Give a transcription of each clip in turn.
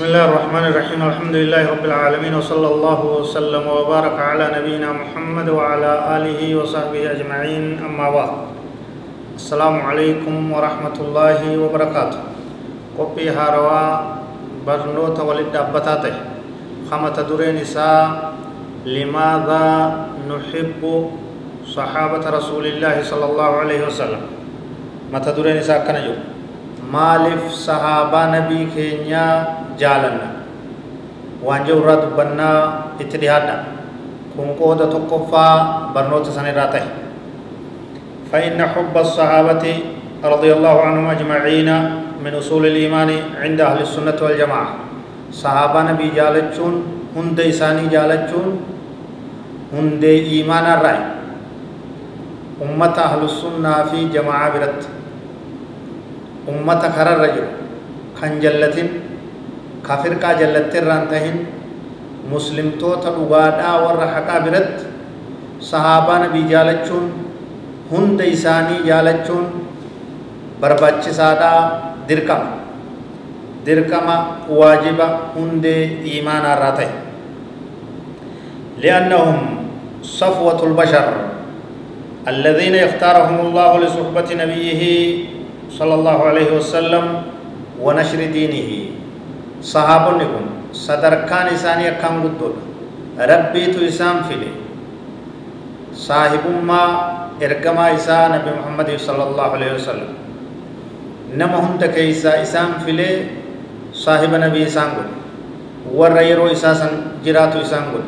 بسم الله الرحمن الرحيم. الحمد لله رب العالمين وصلى الله وسلم وبارك على نبينا محمد وعلى آله وصحبه أجمعين. أما بعد السلام عليكم ورحمة الله وبركاته. قبي هاروا برنوت ولد أبتاته. خمة درين نساء لماذا نحب صحابة رسول الله صلى الله عليه وسلم؟ متى درين نساء كان maaliif sahaabaa nabii keenya jaalanna waan jiru irraa dubbannaa itti dhihaadha kun qooda tokkoffaa barnoota san irraa ta'e فإن حب الصحابة رضي الله عنهم أجمعين من أصول الإيمان عند أهل السنة والجماعة صحابة نبي جالتشون هند إساني جالتشون هند إيمان الرأي أمة أهل السنة في جماعة برت ummata kararra jiru kan jallatin ka firqaa jallattirraan tahin muslimtoota dhugaadhaa warra haqaa biratti sahaabaa nabii jaalachuun hunda isaanii jaalachuun barbaachisaadhaa dirqama dirqama waajiba hundee iimaanaarraa ta'e لأنهم صفوة البشر الذين يختارهم الله لصحبة نبيه صلى الله عليه وسلم ونشر دينه كم قدود. ربي تو إسام فيلي صاحب ما إرقما إسا نبي محمد صلى الله عليه وسلم. نما هند كيسا إسام فيلي صاحب نبي إسام قد. ور يرو إسا سن جراتو إسام قد.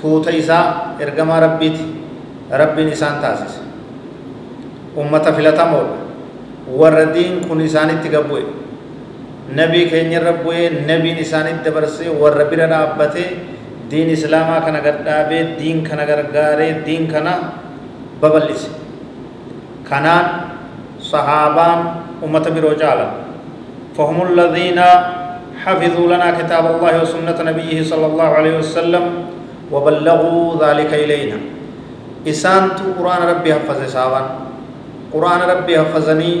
توتا إسا إرقما ربيتي ربي نسان تاسس. أمة فلتا مول. warra diin kun isaanitti gabbu'e نبي كين ربو نبي نسان الدبرسي وربي رابطه دين اسلاما كنا غرتابي دين كنا غرغاري دين كنا ببلس كنا صحابان امته بروجالا فهم الذين حفظوا لنا كتاب الله وسنة نبيه صلى الله عليه وسلم وبلغوا ذلك إلينا. إسان تو قرآن ربي حفظ سابان قرآن ربي حفظني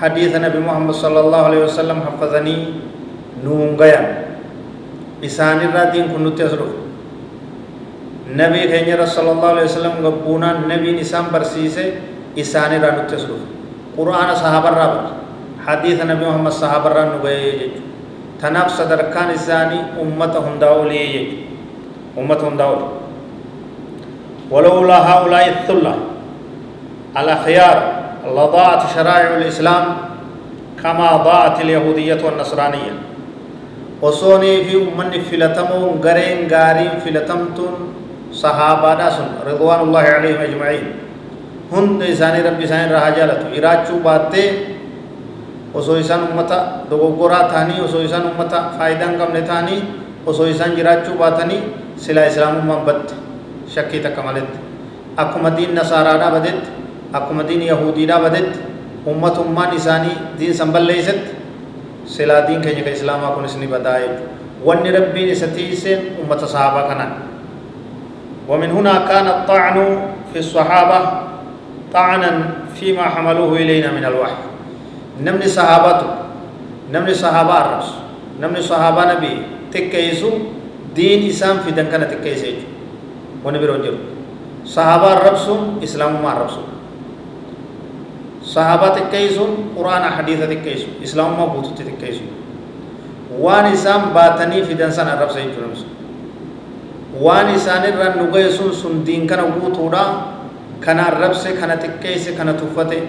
حديث نبي محمد صلى الله عليه وسلم حفظني نون غيا إسان الرادين كنت أسرف نبي خيني صلى الله عليه وسلم قبونا نبي نسان برسيسة إسان الرادين تسرف قرآن صحابة الرابط حديث نبي محمد صحابة الرادين نغيا تناف صدر كان إساني أمة هنداولي. أمة هنداولي ولولا هؤلاء الثلة. الأخيار لضاعت شرائع الإسلام كما ضاعت اليهودية والنصرانية وصوني في أمن فلتمون غرين غارين فلتمتون صحابة داسون رضوان الله عليهم أجمعين هند إساني ربي إساني رها جالتو إراچو باتي osoo isaan ummata dogoggoraa ta'anii osoo isaan ummata faayidaa hin qabne ta'anii osoo isaan jiraachuu baatanii silaa islaamummaan badde shakkii takka maletti akkuma diin nasaaraadhaa badetti akkuma diin yahudiidhaa badetti ummatummaan isaanii diin san balleeysetti silaa diin keenya ka islaamaa kunis ni badaa jechuudha wanni rabbiin isa tiiseen ummata sahaabaa kanaan ومن هنا كان الطعن في الصحابة طعنا فيما حملوه إلينا من الوحي نمني صحابته نمني صحابة الرس نمني صحابة نبي تكيسو دين إسلام في دنكنا تكيسي ونبي رجل صحابة الرسول إسلام ما الرسول قرآن حديث تكيسون إسلام ما بوتو تكيسون. وان إسام باتني في دنسان الرب سيجون مسلم وان إسان الرن نغيسون سن دين كان بوتودا كان الرب سي كان تكيس كان تفته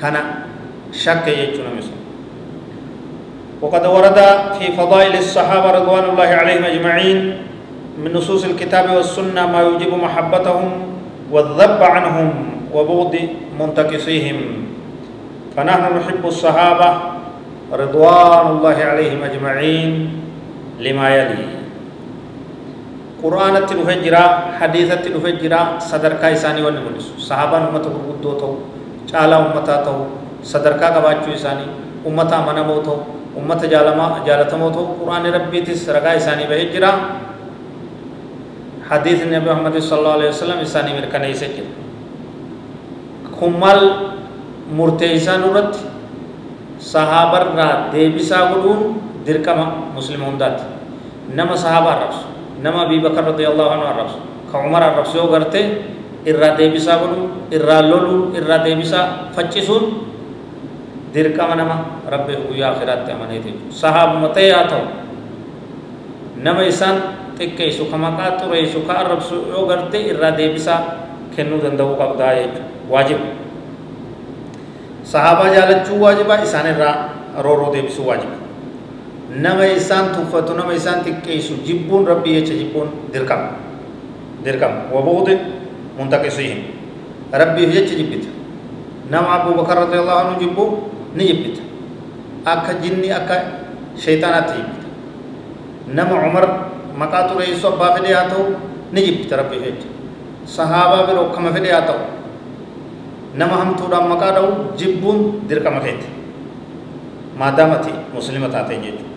كان شك يجون مسلم وقد ورد في فضائل الصحابة رضوان الله عليهم أجمعين من نصوص الكتاب والسنة ما يوجب محبتهم والذب عنهم. وبغض منتكسيهم. فنحن نحب الصحابة رضوان الله عليهم أجمعين لما يلي. قرآن التلفجرة حديث التلفجرة صدر كايساني ونملس صحابة أمة قرقودو تو چالا أمتا تو صدر كا قباچو إساني أمتا منمو تو أمة جالما جالتمو تو. قرآن ربي تس رقا إساني بهجرة حديث النبي محمد صلى الله عليه وسلم إساني مركنا يسجل مرتيسان رت صحابر را ديبسا قلون دركما مسلم هندات نما صحابة الربس نما أبي بكر رضي الله عنه الربس كعمر الربس يو غرتي إرى ديبسا قلون إرى لولو إرى ديبسا فچسون dirqama nama rabbi guyyaa akhiraatti amaneetiif sahaabumata yaa ta'u nama isaan xiqqeessu ka maqaa xureessu ka arrabsu yoo garte irraa deebisaa kennuu danda'uu qabdaa jechuudha waajiba sahaabaa jaalachuu waajiba isaan irraa rooroo deebisuu waajiba nama isaan tuffatu nama isaan xiqqeessu jibbuun rabbii jecha jibbuun dirqama dirqama wabuuti muntaqisihim rabbiif jecha jibbita nama abubakar radiyallahu anhu jibbuu ni jibbita akka jinni akka shayxaanaatti jibbita nama umar maqaa xureessu abbaa fedhe haa ta'u ni jibbita rabbiif jecha sahaabaa biroo kama fedhe haa ta'u nama hamtuudhaan maqaa dha'u jibbuun dirqama keeti maadaamati muslima taatee jechuudha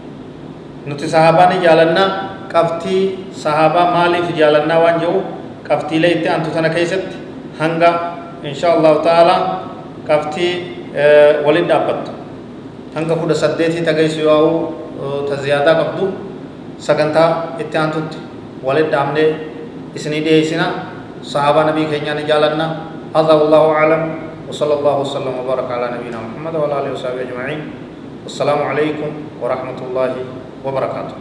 nuti sahaabaa ni jaalannaa qabxii sahaabaa maaliif jaalannaa waan jedhu qabxiilee itti aantu tana keessatti hanga insha allahu ta'ala qabxii waliin dhaabbattu hanga kudha saddeetii tageessu yoo ta ziyaadaa qabdu sagantaa itti aantutti waliin dhaabnee isinii dhiyeessina sahaabaa nabii keenyaa ni jaalannaa هذا والله أعلم. وصلى الله وسلم وبارك على نبينا محمد وعلى آله وصحبه أجمعين. والسلام عليكم ورحمة الله وبركاته.